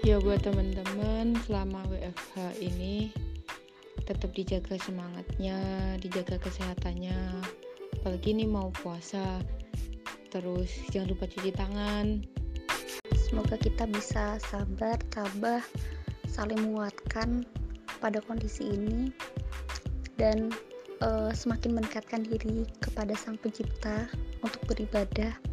Ya buat teman-teman selama WFH ini tetap dijaga semangatnya, dijaga kesehatannya. Apalagi ini mau puasa. Terus jangan lupa cuci tangan. Semoga kita bisa sabar, tabah, saling menguatkan pada kondisi ini dan uh, semakin mendekatkan diri kepada Sang Pencipta untuk beribadah.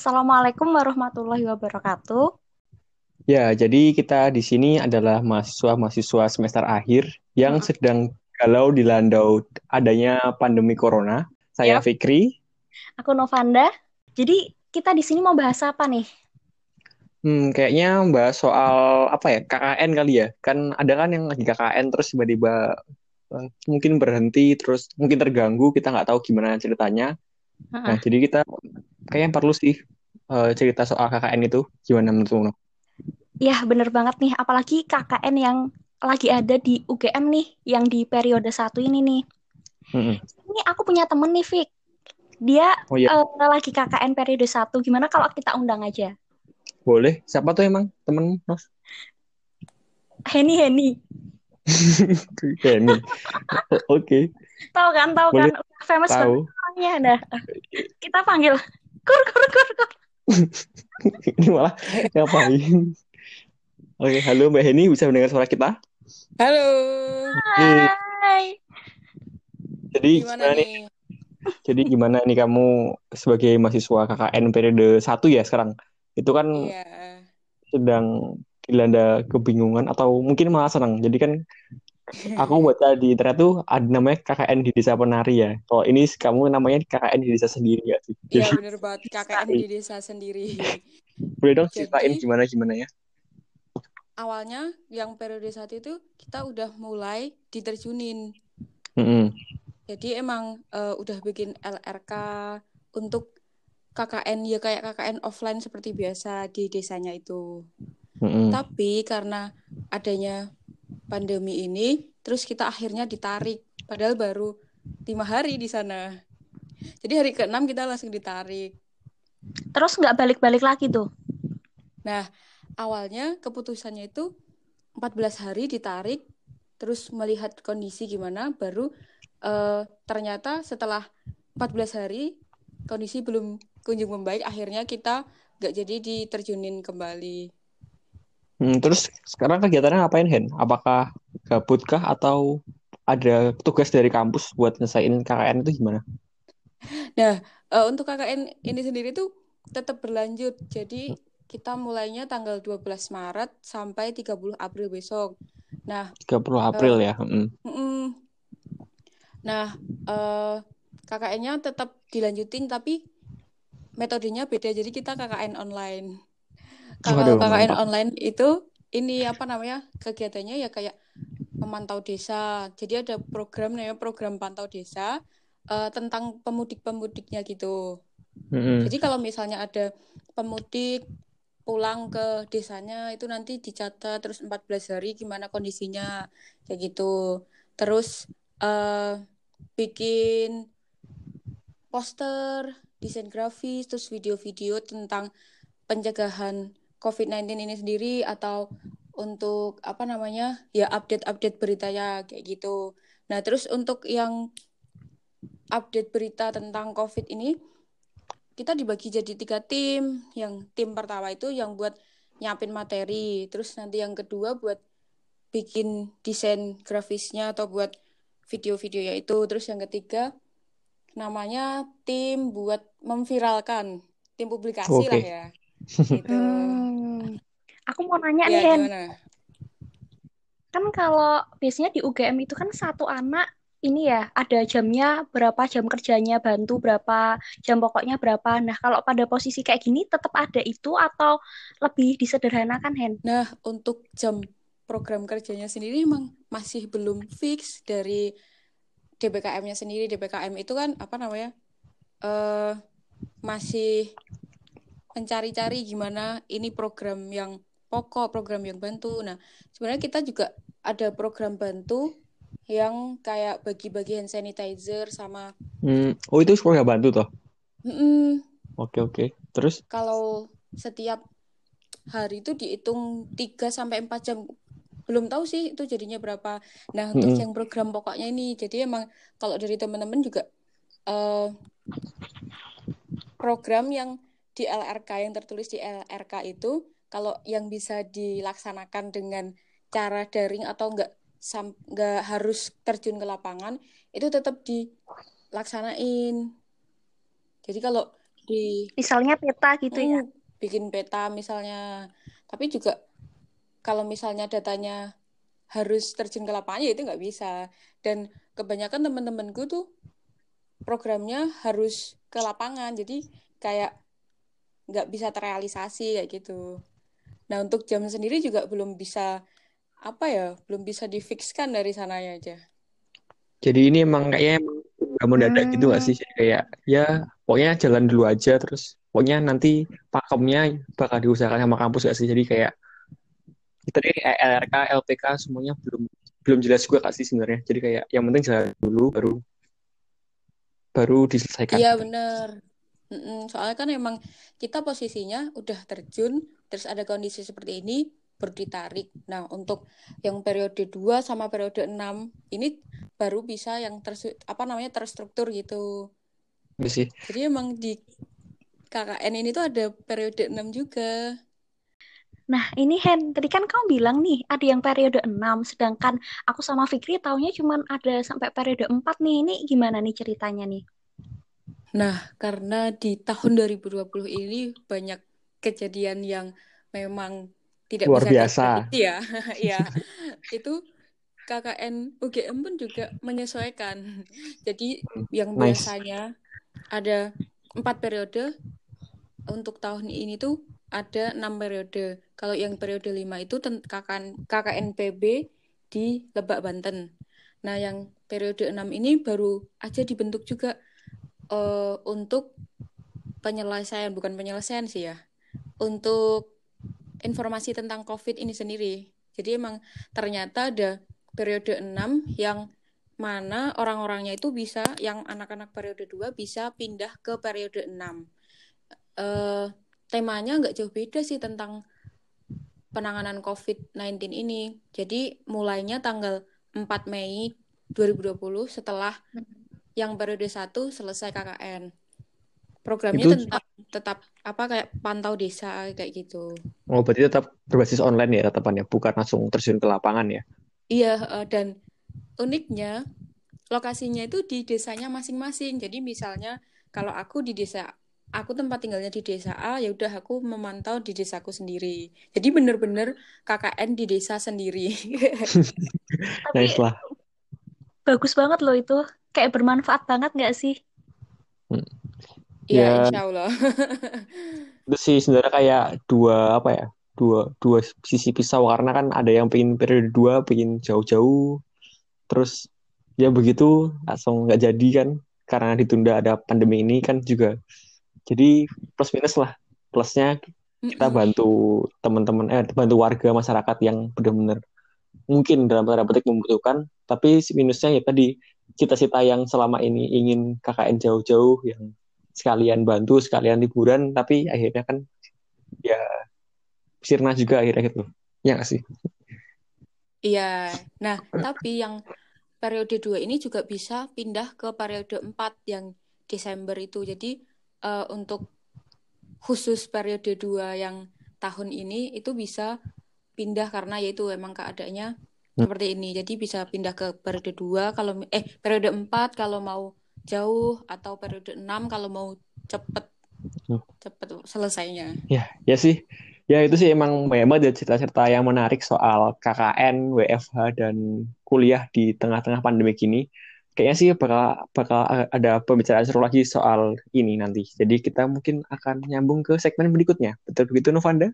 Assalamualaikum warahmatullahi wabarakatuh. Ya, jadi kita di sini adalah mahasiswa-mahasiswa semester akhir yang hmm. sedang galau dilandau adanya pandemi corona. Saya yep. Fikri. Aku Novanda. Jadi kita di sini mau bahas apa nih? Hmm, kayaknya bahas soal apa ya KKN kali ya. Kan ada kan yang lagi KKN terus tiba-tiba uh, mungkin berhenti terus mungkin terganggu kita nggak tahu gimana ceritanya. Uh -uh. Nah jadi kita kayaknya perlu sih uh, cerita soal KKN itu gimana menurutmu? Ya bener banget nih, apalagi KKN yang lagi ada di UGM nih, yang di periode satu ini nih. Mm-hmm. Ini aku punya temen nih, Fik. Dia oh, iya. uh, lagi KKN periode satu. Gimana kalau kita undang aja? Boleh. Siapa tuh emang temen Nos? Heni Heni. Heni. Oke. Okay. Tahu kan, tahu kan. Famous tahu. Orangnya. Nah, kita panggil kur kur kur kur. ini malah ngapain? Oke, halo Mbak Heni, bisa mendengar suara kita? Halo. Hai. Jadi gimana, gimana nih? Jadi gimana nih kamu sebagai mahasiswa KKN periode satu ya sekarang? Itu kan yeah. sedang dilanda kebingungan atau mungkin malah senang. Jadi kan aku baca di internet tuh ada namanya KKN di desa penari ya. Kalau ini kamu namanya KKN di desa sendiri ya sih? Iya bener banget KKN di desa sendiri. Boleh dong ceritain gimana gimana ya? Awalnya yang periode saat itu kita udah mulai diterjunin. Mm -hmm. Jadi emang uh, udah bikin LRK untuk KKN ya kayak KKN offline seperti biasa di desanya itu. Mm -hmm. Tapi karena adanya pandemi ini terus kita akhirnya ditarik. Padahal baru lima hari di sana. Jadi hari keenam kita langsung ditarik. Terus nggak balik-balik lagi tuh? Nah awalnya keputusannya itu 14 hari ditarik terus melihat kondisi gimana baru uh, ternyata setelah 14 hari kondisi belum kunjung membaik akhirnya kita nggak jadi diterjunin kembali Hmm, terus sekarang kegiatannya ngapain Hen? Apakah gabutkah atau ada tugas dari kampus buat nyesain KKN itu gimana? Nah, uh, untuk KKN ini sendiri tuh tetap berlanjut. Jadi kita mulainya tanggal 12 Maret sampai 30 April besok. Nah, 30 April uh, ya. Mm. Mm, nah, uh, KKN-nya tetap dilanjutin tapi metodenya beda. Jadi kita KKN online. Kalau KKN online itu ini apa namanya kegiatannya ya kayak memantau desa. Jadi ada program namanya program pantau desa uh, tentang pemudik-pemudiknya gitu. Mm-hmm. Jadi kalau misalnya ada pemudik pulang ke desanya itu nanti dicatat terus 14 hari gimana kondisinya kayak gitu. Terus uh, bikin poster, desain grafis, terus video-video tentang pencegahan COVID-19 ini sendiri atau untuk apa namanya ya update-update beritanya kayak gitu. Nah terus untuk yang update berita tentang COVID ini kita dibagi jadi tiga tim. Yang tim pertama itu yang buat nyiapin materi, terus nanti yang kedua buat bikin desain grafisnya atau buat video-videonya itu, terus yang ketiga namanya tim buat memviralkan, tim publikasi okay. lah ya. Gitu. Hmm. Aku mau nanya ya, nih, Hen. Kan kalau biasanya di UGM itu kan satu anak ini ya ada jamnya berapa jam kerjanya bantu berapa jam pokoknya berapa. Nah kalau pada posisi kayak gini tetap ada itu atau lebih disederhanakan Hen? Nah untuk jam program kerjanya sendiri emang masih belum fix dari DBKM-nya sendiri. DBKM itu kan apa namanya uh, masih mencari-cari gimana ini program yang pokok, program yang bantu. Nah, sebenarnya kita juga ada program bantu yang kayak bagi-bagi hand sanitizer sama hmm. Oh, itu program bantu toh? Mm -mm. Oke, oke. Terus kalau setiap hari itu dihitung 3 sampai 4 jam belum tahu sih itu jadinya berapa. Nah, untuk mm -hmm. yang program pokoknya ini jadi emang kalau dari teman-teman juga uh, program yang di LRK yang tertulis di LRK itu kalau yang bisa dilaksanakan dengan cara daring atau enggak enggak harus terjun ke lapangan itu tetap dilaksanain. Jadi kalau di misalnya peta gitu hmm, ya. Bikin peta misalnya. Tapi juga kalau misalnya datanya harus terjun ke lapangan ya itu nggak bisa. Dan kebanyakan teman-temanku tuh programnya harus ke lapangan. Jadi kayak nggak bisa terrealisasi kayak gitu. Nah untuk jam sendiri juga belum bisa apa ya, belum bisa difikskan dari sananya aja. Jadi ini emang kayaknya emang gak mau dadak hmm. gitu gak sih? Kayak ya pokoknya jalan dulu aja terus pokoknya nanti pakemnya bakal diusahakan sama kampus gak sih? Jadi kayak kita dari LRK, LPK semuanya belum belum jelas juga gak sih sebenarnya. Jadi kayak yang penting jalan dulu baru baru diselesaikan. Iya benar. Soalnya kan emang kita posisinya udah terjun, terus ada kondisi seperti ini, baru ditarik. Nah, untuk yang periode 2 sama periode 6, ini baru bisa yang ter, apa namanya terstruktur gitu. Iya sih. Jadi emang di KKN ini tuh ada periode 6 juga. Nah, ini Hen, tadi kan kamu bilang nih, ada yang periode 6, sedangkan aku sama Fikri taunya cuma ada sampai periode 4 nih. Ini gimana nih ceritanya nih? Nah, karena di tahun 2020 ini banyak kejadian yang memang tidak Luar bisa biasa. ya. ya. Itu KKN UGM pun juga menyesuaikan. Jadi yang nice. biasanya ada empat periode untuk tahun ini tuh ada enam periode. Kalau yang periode lima itu KKN, KKN PB di Lebak Banten. Nah, yang periode enam ini baru aja dibentuk juga uh, untuk penyelesaian bukan penyelesaian sih ya untuk informasi tentang COVID ini sendiri. Jadi emang ternyata ada periode 6 yang mana orang-orangnya itu bisa yang anak-anak periode 2 bisa pindah ke periode 6. Uh, temanya nggak jauh beda sih tentang penanganan COVID-19 ini. Jadi mulainya tanggal 4 Mei 2020 setelah yang periode satu selesai KKN. Programnya itu... tetap tetap apa kayak pantau desa kayak gitu. Oh, berarti tetap berbasis online ya tetapannya, bukan langsung terjun ke lapangan ya? Iya, uh, dan uniknya lokasinya itu di desanya masing-masing. Jadi misalnya kalau aku di desa aku tempat tinggalnya di desa A, ya udah aku memantau di desaku sendiri. Jadi bener-bener KKN di desa sendiri. nice lah. Bagus banget loh itu kayak bermanfaat banget nggak sih? Hmm. Ya, ya, insya Allah. itu sih sebenarnya kayak dua apa ya? Dua dua sisi pisau karena kan ada yang pengen periode dua, pengen jauh-jauh, terus ya begitu langsung nggak jadi kan karena ditunda ada pandemi ini kan juga jadi plus minus lah plusnya kita bantu teman-teman eh bantu warga masyarakat yang benar-benar mungkin dalam tanda petik membutuhkan tapi minusnya ya tadi cita-cita yang selama ini ingin KKN jauh-jauh yang sekalian bantu sekalian liburan tapi akhirnya kan ya sirna juga akhirnya gitu. Ya gak sih? Iya. Nah tapi yang periode 2 ini juga bisa pindah ke periode 4 yang Desember itu. Jadi uh, untuk khusus periode 2 yang tahun ini itu bisa pindah karena yaitu emang keadaannya. Seperti ini. Jadi bisa pindah ke periode 2 kalau eh periode 4 kalau mau jauh atau periode 6 kalau mau cepet cepet selesainya. Ya, ya sih. Ya itu sih emang banyak banget cerita-cerita yang menarik soal KKN, WFH dan kuliah di tengah-tengah pandemi ini. kayaknya sih bakal bakal ada pembicaraan seru lagi soal ini nanti. Jadi kita mungkin akan nyambung ke segmen berikutnya. Betul begitu Novanda?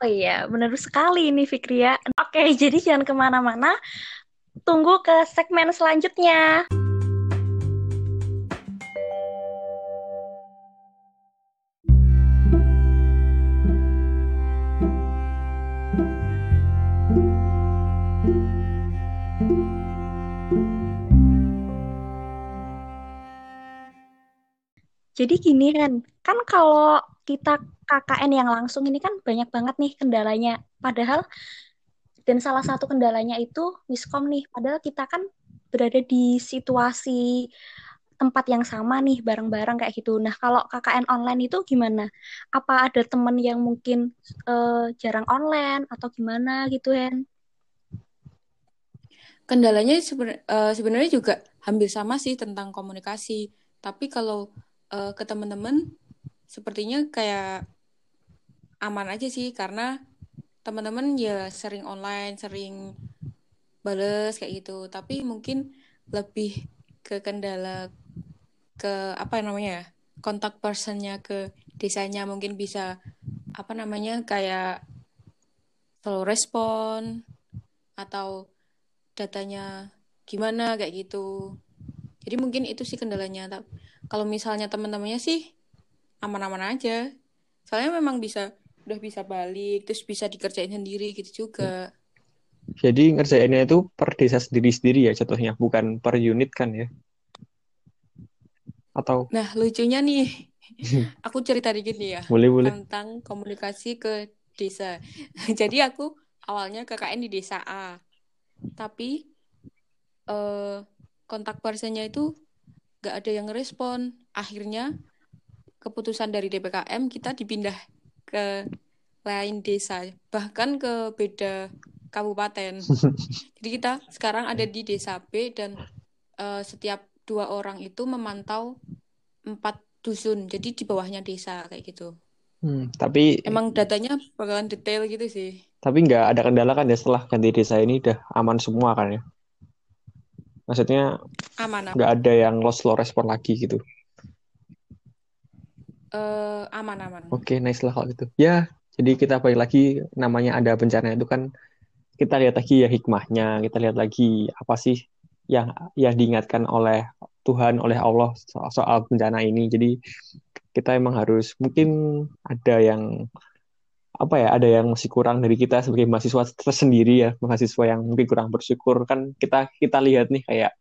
Oh iya, benar sekali ini Fikria. Oke, jadi jangan ke mana-mana. Tunggu ke segmen selanjutnya. Jadi gini kan, kan kalau kita KKN yang langsung ini kan banyak banget nih kendalanya. Padahal dan salah satu kendalanya itu miskom nih. Padahal kita kan berada di situasi tempat yang sama nih bareng-bareng kayak gitu. Nah kalau KKN online itu gimana? Apa ada temen yang mungkin uh, jarang online atau gimana gitu Hen? Kendalanya uh, sebenarnya juga hampir sama sih tentang komunikasi. Tapi kalau uh, ke teman-teman sepertinya kayak aman aja sih karena teman-teman ya sering online, sering bales kayak gitu. Tapi mungkin lebih ke kendala ke apa namanya ya kontak personnya ke desanya mungkin bisa apa namanya kayak slow respon atau datanya gimana kayak gitu. Jadi mungkin itu sih kendalanya. Kalau misalnya teman-temannya sih aman-aman aja. Soalnya memang bisa udah bisa balik terus bisa dikerjain sendiri gitu juga. Jadi ngerjainnya itu per desa sendiri-sendiri ya contohnya bukan per unit kan ya? Atau? Nah lucunya nih aku cerita dikit nih ya boleh, boleh. tentang komunikasi ke desa. Jadi aku awalnya KKN di desa A. Tapi eh, kontak personnya itu gak ada yang respon. Akhirnya keputusan dari DPKM kita dipindah ke lain desa, bahkan ke beda kabupaten. Jadi kita sekarang ada di desa B dan uh, setiap dua orang itu memantau empat dusun. Jadi di bawahnya desa kayak gitu. Hmm, tapi emang datanya bakalan detail gitu sih. Tapi nggak ada kendala kan ya setelah ganti desa ini udah aman semua kan ya? Maksudnya aman. Nggak ada yang lost slow respon lagi gitu. Uh, aman aman. Oke, okay, nice lah kalau gitu. Ya, jadi kita balik lagi namanya ada bencana itu kan kita lihat lagi ya hikmahnya, kita lihat lagi apa sih yang yang diingatkan oleh Tuhan, oleh Allah soal, soal bencana ini. Jadi kita emang harus mungkin ada yang apa ya ada yang masih kurang dari kita sebagai mahasiswa tersendiri ya mahasiswa yang mungkin kurang bersyukur kan kita kita lihat nih kayak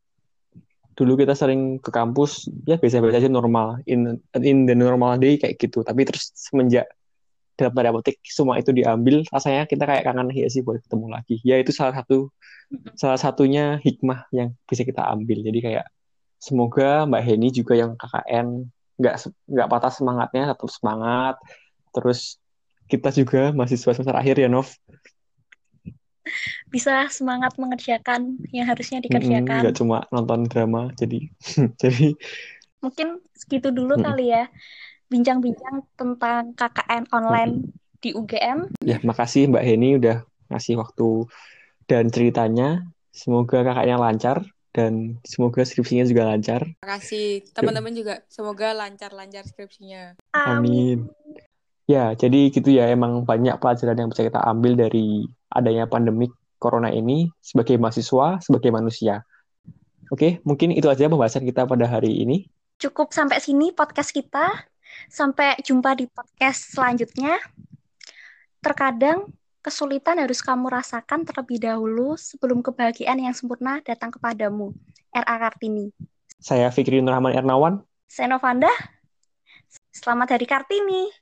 dulu kita sering ke kampus ya biasa-biasa aja normal. In in the normal day kayak gitu. Tapi terus semenjak dalam tanda petik semua itu diambil rasanya kita kayak kangen ya sih boleh ketemu lagi. Ya itu salah satu salah satunya hikmah yang bisa kita ambil. Jadi kayak semoga Mbak Heni juga yang KKN nggak nggak patah semangatnya tetap semangat. Terus kita juga mahasiswa semester akhir ya Nov bisa semangat mengerjakan yang harusnya dikerjakan. Nggak cuma nonton drama, jadi jadi mungkin segitu dulu hmm. kali ya bincang-bincang tentang KKN online hmm. di UGM. Ya, makasih Mbak Heni udah ngasih waktu dan ceritanya. Semoga kakaknya lancar dan semoga skripsinya juga lancar. Terima kasih teman-teman juga. Semoga lancar-lancar skripsinya. Amin. Ya, jadi gitu ya. Emang banyak pelajaran yang bisa kita ambil dari adanya pandemi corona ini sebagai mahasiswa, sebagai manusia. Oke, mungkin itu aja pembahasan kita pada hari ini. Cukup sampai sini podcast kita. Sampai jumpa di podcast selanjutnya. Terkadang kesulitan harus kamu rasakan terlebih dahulu sebelum kebahagiaan yang sempurna datang kepadamu. R.A. Kartini. Saya Fikri Nurrahman Ernawan. Saya Novanda. Selamat Hari Kartini.